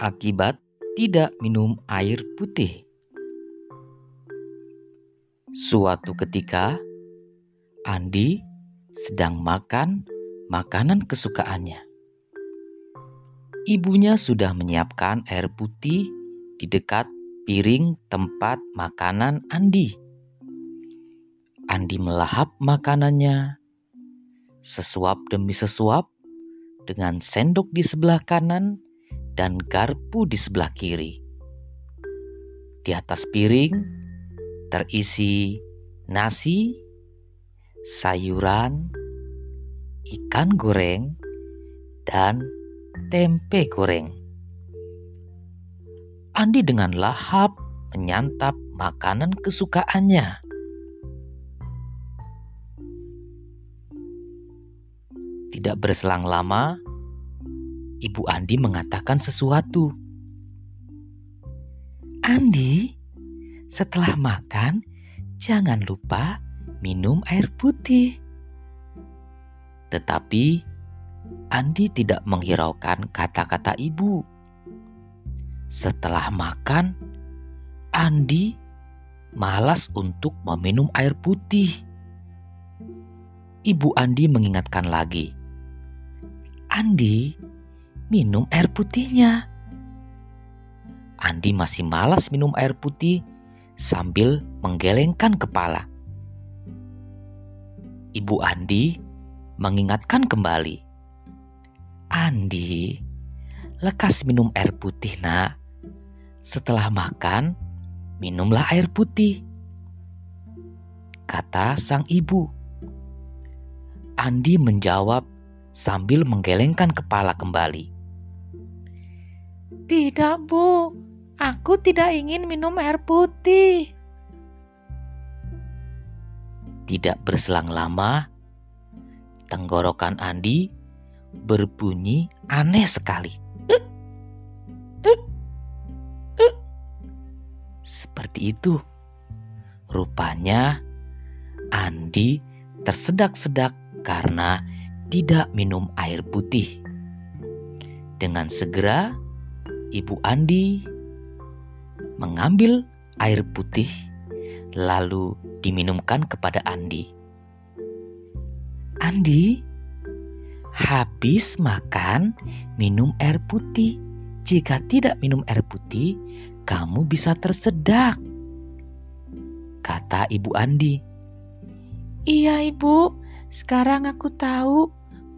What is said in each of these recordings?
akibat tidak minum air putih. Suatu ketika, Andi sedang makan makanan kesukaannya. Ibunya sudah menyiapkan air putih di dekat piring tempat makanan Andi. Andi melahap makanannya sesuap demi sesuap dengan sendok di sebelah kanan dan garpu di sebelah kiri. Di atas piring terisi nasi, sayuran, ikan goreng, dan tempe goreng. Andi dengan lahap menyantap makanan kesukaannya. Tidak berselang lama, Ibu Andi mengatakan sesuatu. Andi, setelah makan, jangan lupa minum air putih. Tetapi Andi tidak menghiraukan kata-kata ibu. Setelah makan, Andi malas untuk meminum air putih. Ibu Andi mengingatkan lagi, "Andi, minum air putihnya." Andi masih malas minum air putih sambil menggelengkan kepala. Ibu Andi mengingatkan kembali. Andi, lekas minum air putih nak. Setelah makan, minumlah air putih. Kata sang ibu. Andi menjawab sambil menggelengkan kepala kembali. Tidak, Bu. Aku tidak ingin minum air putih. Tidak berselang lama, tenggorokan Andi berbunyi aneh sekali. Seperti itu. Rupanya Andi tersedak-sedak karena tidak minum air putih. Dengan segera, Ibu Andi mengambil air putih lalu diminumkan kepada Andi. Andi, habis makan, minum air putih. Jika tidak minum air putih, kamu bisa tersedak. Kata ibu Andi. Iya ibu, sekarang aku tahu.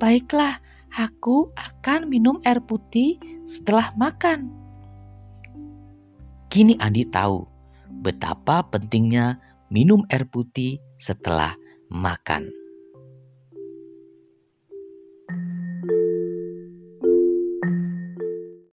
Baiklah, aku akan minum air putih setelah makan. Kini Andi tahu betapa pentingnya minum air putih setelah makan.